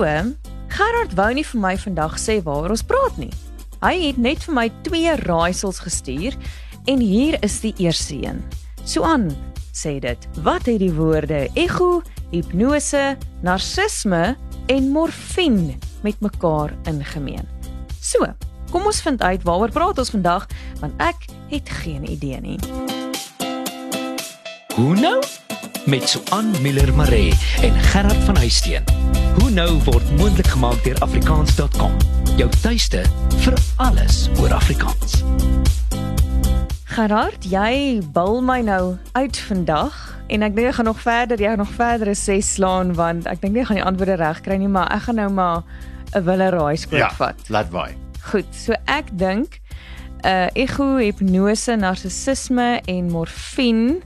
So, Gerard wou nie vir my vandag sê waaroor ons praat nie. Hy het net vir my twee raaisels gestuur en hier is die eerste een. Suan sê dit. Wat het die woorde ego, hipnose, narcisme en morfine met mekaar in gemeen? So, kom ons vind uit waaroor praat ons vandag want ek het geen idee nie. Hoe nou? Met Suan Miller Maree en Gerard van Huisteen. Hoe nou word moontlik gemaak deur afrikaans.com. Jou tuiste vir alles oor Afrikaans. Gerard, jy bil my nou uit vandag en ek dink ek gaan nog verder, jy gaan nog verdere ses slaan want ek dink nie ek gaan die antwoorde reg kry nie, maar ek gaan nou maar 'n wille raai skoot Ja, vat. laat waai. Goed, so ek dink uh ego, hipnose, narcissisme en morfine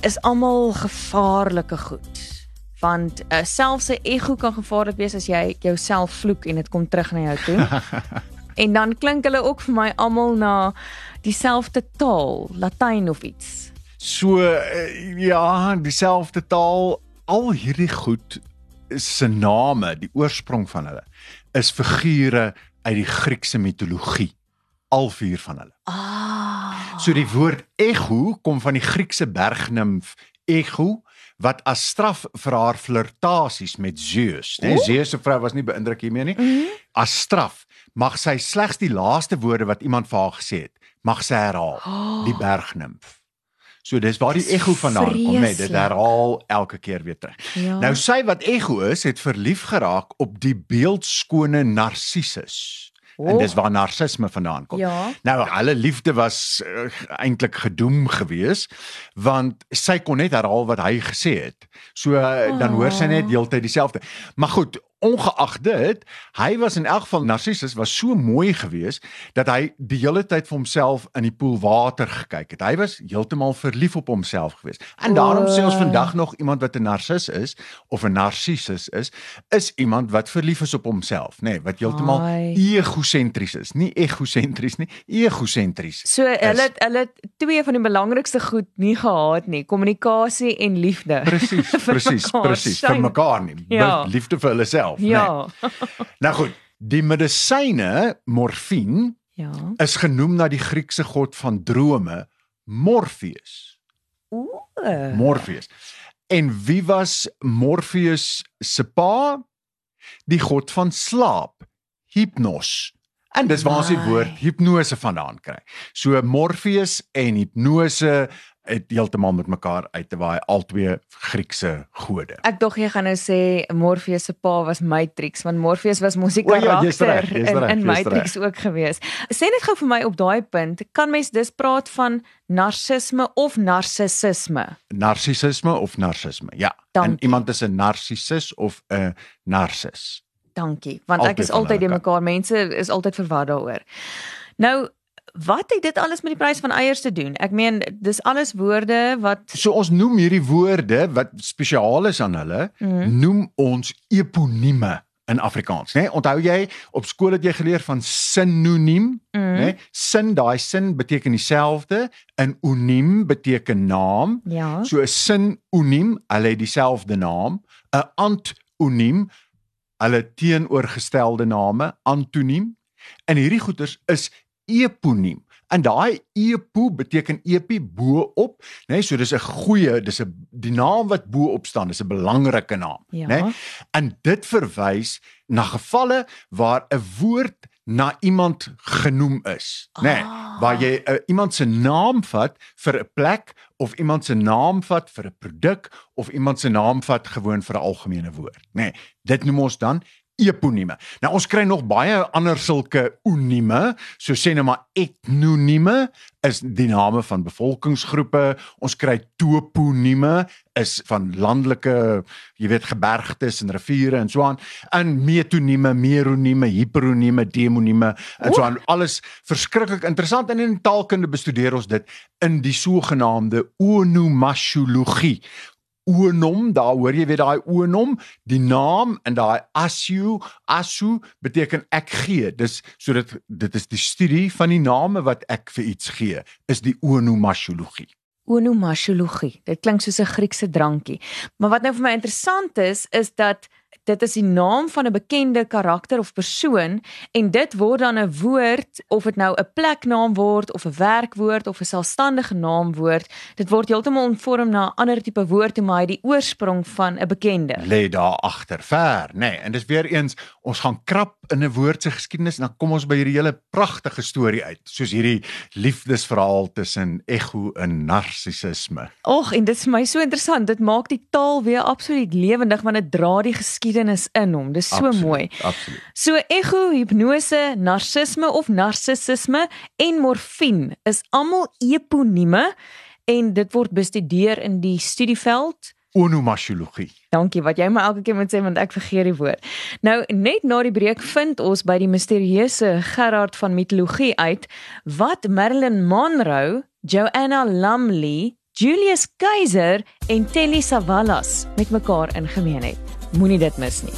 is almal gevaarlike goed. Want uh, selfs 'n ego kan gevaarlik wees as jy jouself vloek en dit kom terug na jou toe. en dan klink hulle ook vir my almal na dieselfde taal, Latyn of iets. So uh, ja, dieselfde taal, al hierdie goed se name, die oorsprong van hulle is figure uit die Griekse mitologie. Al vier van hulle. Ah. So die woord ego kom van die Griekse bergnimf Ego wat as straf vir haar flirtasies met Zeus, né? Oeh. Zeus se vrou was nie beïndruk hiermee nie. Mhm. As straf mag sy slegs die laaste woorde wat iemand vir haar gesê het, mag sy herhaal. Die bergnimf. So dis waar die ego vandaan kom, net dit vreeslik. herhaal elke keer weer terug. Ja. Nou sy wat ego is, het verlief geraak op die beeldskone Narcissus. En Oh. dis waar narcisme vandaan kom. Ja. Nou hulle liefde was uh, eintlik gedoem gewees want sy kon net herhaal wat hy gesê het. So uh, dan hoor sy net Oh. heeltyd dieselfde. Maar goed, ongeag dit, hy was in elk geval Narcissus was so mooi gewees dat hy die hele tyd vir homself in die poel water gekyk het. Hy was heeltemal verlief op homself gewees. En daarom sê ons vandag nog iemand wat 'n narcis is of 'n narcissus is, is iemand wat verlief is op homself, nê, nee, wat heeltemal egosentries is, nie egosentries nie, egosentries. So hulle hulle twee van die belangrikste goed nie gehad nie, kommunikasie en liefde. Presies, presies, presies vir mekaar nie. Ja. Liefde vir hulle self, Ja. nee. Nou goed, die medisyne morfine Ja. is genoem na die Griekse god van drome, Morpheus. Ooh. Morpheus. En wie was Morpheus se pa? Die god van slaap, Hypnos. En dis waar ons die woord hipnose vandaan kry. So Morpheus en hipnose heeltemal met mekaar uit te waai albei Griekse gode. Ek dog jy gaan nou sê Morpheus se pa was Matrix want Morpheus was mos die ja, karakter jy's in in Matrix ook gewees. Sê net gou vir my op daai punt, kan mens dus praat van narcisme of narcissisme? Narcissisme of narcisme? Ja. Dankie. En iemand is 'n narcissus of 'n narcis. Dankie, want Altyd ek is altyd die mekaar mense is altyd verward daaroor. Nou Wat het dit alles met die prys van eiers te doen? Ek meen, dis alles woorde wat So ons noem hierdie woorde wat spesiaal is aan hulle, mm noem ons eponieme in Afrikaans, né? Nee? Onthou jy op skool het jy geleer van sinoniem, mm, né? Nee? Sin, daai sin beteken dieselfde, 'n oniem beteken naam. ja. So 'n sinoniem, hulle het dieselfde naam, 'n antoniem, hulle teenoorgestelde name, antoniem. En hierdie goeters is eponiem. En daai epo beteken epi bo op, né? Nee, so dis 'n goeie, dis 'n die naam wat bo op staan, is 'n belangrike naam, Ja. né? Nee? En dit verwys na gevalle waar 'n woord na iemand genoem is, né? Nee, Ah. waar jy uh, iemand se naam vat vir 'n plek of iemand se naam vat vir 'n produk of iemand se naam vat gewoon vir 'n algemene woord, né? Nee, dit noem ons dan eponieme. Nou ons kry nog baie ander sulke onieme, so sê nou maar etnonieme is die name van bevolkingsgroepe. Ons kry toponieme is van landelike, jy weet, gebergtes en riviere en so aan. En metonieme, meronieme, hiperonieme, demonieme en so aan. Alles verskriklik interessant en in taalkunde bestudeer ons dit in die sogenaamde onomasiologie oonom, daar hoor jy weer daai oonom, die naam en daai asu, asu beteken ek gee. Dis sodat dit is die studie van die name wat ek vir iets gee, is die onomasiologie. onomasiologie. Dit klink soos 'n Griekse drankie. Maar wat nou vir my interessant is, is dat dit is die naam van 'n bekende karakter of persoon en dit word dan 'n woord of dit nou 'n pleknaam word of 'n werkwoord of 'n selfstandige naamwoord. Dit word heeltemal omvorm na 'n ander tipe woord toe maar hy die oorsprong van 'n bekende. Lê daar agter ver, nê. Nee, en dis weer eens ons gaan krap in 'n woord se geskiedenis en dan kom ons by hierdie hele pragtige storie uit, soos hierdie liefdesverhaal tussen ego en narcissisme. Och, en dit is vir my so interessant. Dit maak die taal weer absoluut lewendig want dit dra die geskiedenis in hom. Dis so Absoluut, mooi. Absoluut. So ego, hipnose, narcisme of narcissisme en morfine is almal eponieme en dit word bestudeer in die studieveld. Onomasiologie. Dankie wat jy my elke keer moet sê want ek vergeet die woord. Nou net na die breek vind ons by die misterieuse Gerard van mitologie uit wat Marilyn Monroe, Joanna Lumley, Julius Caesar en Telly Savalas met mekaar in gemeen het. Moenie dit mis nie.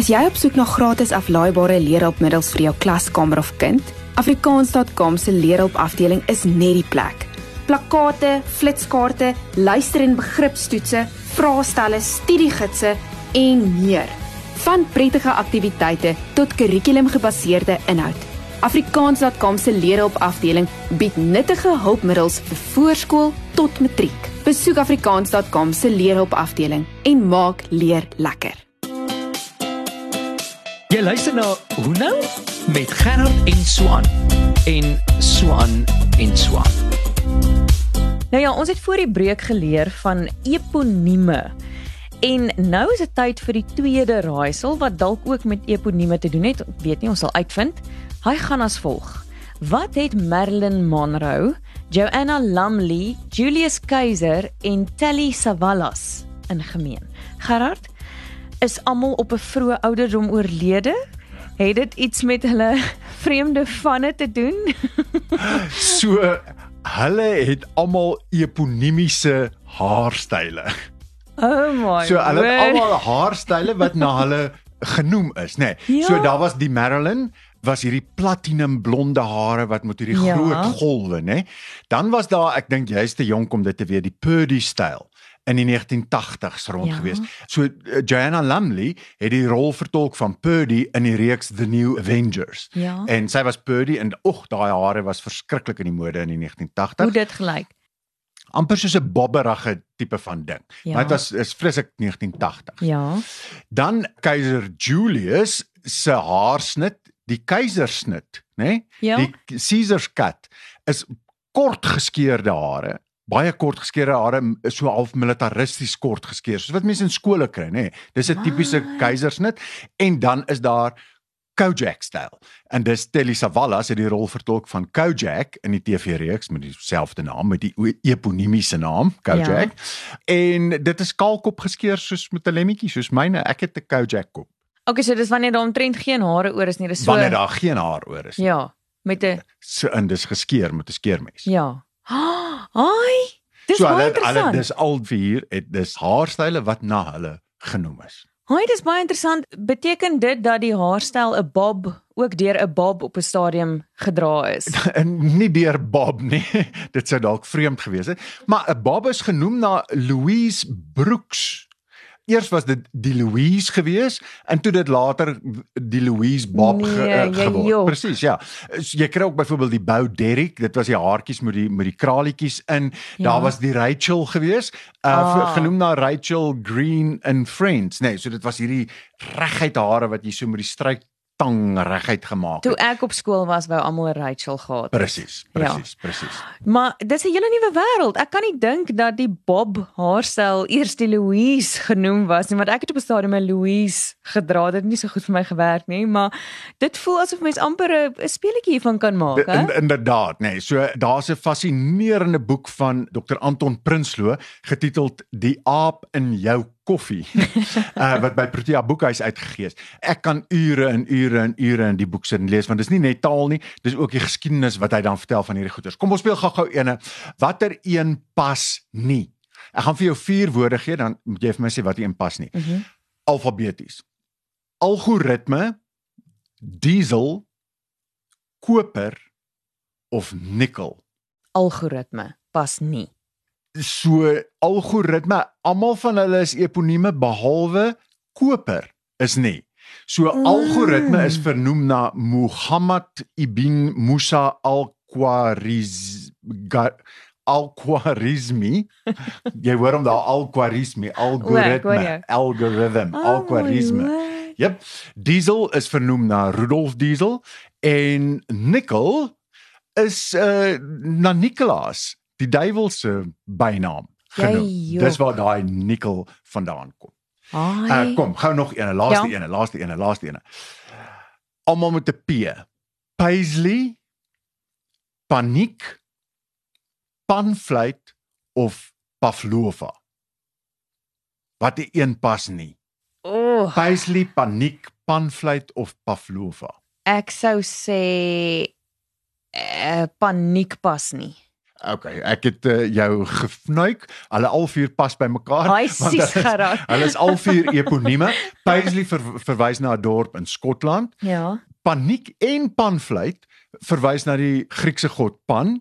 Is jy op soek na gratis aflaaibare leerhulpmiddels vir jou klaskamer of kind? Afrikaans.com se leerhulpafdeling is net die plek. Plakkate, flitskaarte, luister- en begripstoetse, vraestelle, studiegidse en meer. Van prettige aktiwiteite tot kurrikulumgebaseerde inhoud. Afrikaans.com se leerhulpafdeling bied nuttige hulpmiddels vir voorskool tot matriek. Besoek afrikaans.com se leerhulpafdeling en maak leer lekker. Jy luister na Hoe nou met Gerard en Swan en Swan en Swan. Nou ja, ons het voor die breek geleer van eponieme. En nou is dit tyd vir die tweede raaisel wat dalk ook met eponieme te doen het. Ek weet nie, ons sal uitvind. Hy gaan as volg. Wat het Marilyn Monroe, Joanna Lumley, Julius Caesar en Telly Savalas in gemeen? Gerard, is almal op 'n vroeë ouderdom oorlede? Het dit iets met hulle vreemde vanne te doen? So hulle het almal eponimiese haarstyle. Oh my. So hulle het word. almal haarstyle wat na hulle genoem is, nê. Nee. So Ja. daar was die Marilyn was hierdie platinum blonde hare wat met hierdie Ja. groot golwe, nê. Dan was daar, ek dink jy's te jonk om dit te weet, die Purdy styl in die 1980s rond Ja. gewees. So uh, Joanna Lumley het die rol vertolk van Purdy in die reeks The New Avengers. Ja. En sy was Purdy en oeg, daai hare was verskriklik in die mode in die 1980s Hoe dit gelyk. amper soos 'n bobberige tipe van ding. Ja. Maar dit was is vreeslik 1980. Ja. Dan keiser Julius se haarsnit, die keisersnit, né? Nee? Ja. Die Caesar's cut is kort geskeurde hare. Baie kort geskeurde hare, so half militaristies kort geskeer, soos wat mense in skole kry, nê. Nee? Dis 'n tipiese keisersnit en dan is daar Kojak styl. En dis Telly Savalas het die rol vertolk van Kojak in die TV-reeks met dieselfde naam, met die o- eponimiese naam, Kojak. Ja. En dit is kaalkop geskeer soos met 'n lemmetjie, soos myne. Ek het 'n Kojak kop. Okay, so dis wanneer daar omtrent geen hare oor is nie, dis so. Wanneer daar geen haar oor is. Ja, met 'n So en dis geskeer met 'n skeermes. ja. Ai, dis so baie hulle hulle interessant. dis al vier het dis haarstyle wat na hulle genoem is. Ai, dis baie interessant. Beteken dit dat die haarstyl 'n bob ook deur 'n bob op 'n stadium gedra is? Nie deur Bob nie. Dit sou dalk vreemd gewees het, maar 'n Bob is genoem na Louise Brooks. Eers was dit die Louise gewees en toe dit later die Louise Bob ge, Nee, uh, jy geword. jok. Presies, ja. Jy kry ook byvoorbeeld die Bou Derrick, dit was die haartjies met die met die kralietjies in. Ja. Daar was die Rachel gewees, uh Ah. genoem na Rachel Green in Friends, nê. Nee, so dit was hierdie reguit hare wat jy so met die stryk tang reguit gemaak Toe het. ek op skool was, wou almal Rachel gehad. het. Presies, Ja. presies, presies. Maar dis 'n hele nuwe wêreld. Ek kan nie dink dat die Bob haarstyl eers die Louise genoem was nie, want ek het op 'n stadium 'n Louise gedra. Dit het nie so goed vir my gewerk nie, maar dit voel asof mens amper 'n speletjie hiervan kan maak, hè? In, inderdaad, nê. Nee, so daar's 'n fascinerende boek van Dr Anton Prinsloo getiteld Die aap in jou koffie. uh wat by Protea Boekhuis uitgegee is. Ek kan ure en ure en ure in die boek sit en lees want dis nie net taal nie, dis ook die geskiedenis wat hy dan vertel van hierdie goeters. Kom ons speel gou-gou ene. Watter een pas nie? Ek gaan vir jou vier woorde gee dan moet jy vir my sê wat een pas nie. Mhm. Alfabeties. Algoritme, diesel, koper of nikkel. Algoritme pas nie. So algoritme, almal van hulle is eponieme behalwe koper is nie. So Mm. algoritme is vernoem na Muhammad ibn Musa al-Khwarizmi al-Khwarizmi. Jy hoor hom daar al-Khwarizmi, algoritme, algorithm, Oh, al-Khwarizmi. my Jep. Diesel is vernoem na Rudolf Diesel en Nickel is uh na Nicolaas, die duiwel se bynaam genoem. Jy Dis waar daai nikkel vandaan kom. Ai. Uh kom, gou nog een, laaste Ja. een, laaste een, laaste een. Almal met 'n P. Paisley, paniek, panfluit of pavlova. Wat die een pas nie. Oh, Paisley, paniek, panfluit of pavlova. ek sou sê uh, paniek pas nie. Okay, ek het uh, jou gefnuik. Hulle al vier pas by mekaar. Ai, want sis hulle is-. Hulle is al vier eponieme. Paisley ver, verwys na 'n dorp in Skotland. Ja. Paniek en panfluit verwys na die Griekse god Pan.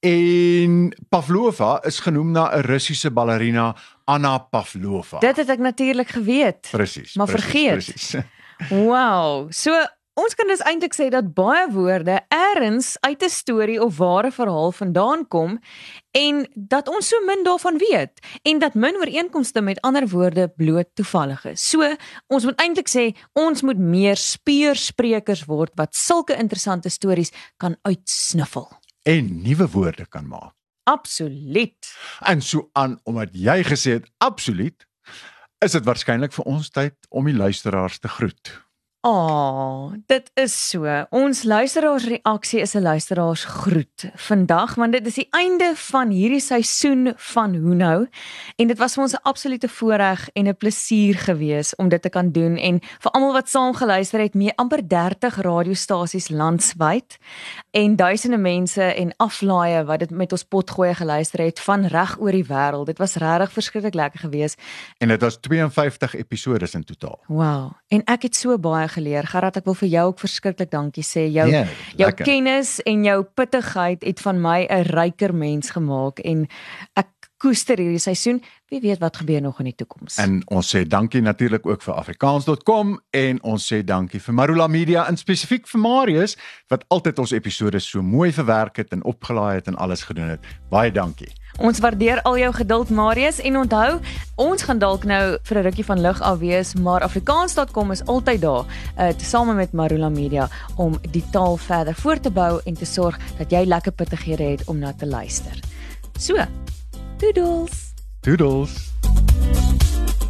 En Pavlova is genoem na 'n Russiese ballerina Anna Pavlova. Dit het ek natuurlik geweet. presies. maar precies, vergeet. Presies. Wow. So ons kan dus eintlik sê dat baie woorde eers uit 'n storie of ware verhaal vandaan kom en dat ons so min daarvan weet en dat min ooreenkomste met ander woorde bloot toevallig is. So ons moet eintlik sê ons moet meer speursprekers word wat sulke interessante stories kan uitsniffel. En nuwe woorde kan maak. Absoluut. En so aan omdat jy gesê het absoluut is dit waarskynlik vir ons tyd om die luisteraars te groet. Ah, oh, dit is so. Ons luisteraarsreaksie is 'n luisteraarsgroet vandag want dit is die einde van hierdie seisoen van Hoe nou en dit was vir ons 'n absolute voorreg en 'n plesier gewees om dit te kan doen en vir almal wat saam geluister het mee amper 30 radiostasies landwyd en duisende mense en aflaaie wat dit met ons potgoeie geluister het van reg oor die wêreld. Dit was regtig verskriklik lekker geweest. En dit was 52 episode in totaal. Wow. En ek het so baie geleer. Gerard, ek wil vir jou ook verskriklik dankie sê. Jou Ja, jou lekker. kennis en jou pittigheid het van my 'n ryker mens gemaak en ek koester hierdie seisoen. Wie weet wat gebeur nog in die toekoms. En ons sê dankie natuurlik ook vir afrikaans.com en ons sê dankie vir Marula Media en spesifiek vir Marius wat altyd ons episode so mooi verwerk het en opgelaai het en alles gedoen het. Baie dankie. Ons waardeer al jou geduld Marius en onthou, ons gaan dalk nou vir 'n rukkie van lig af wees, maar afrikaans.com is altyd daar, uh, tesame met Marula Media om die taal verder voort te bou en te sorg dat jy lekker pittighede het om na te luister. So, doodles. Doodles.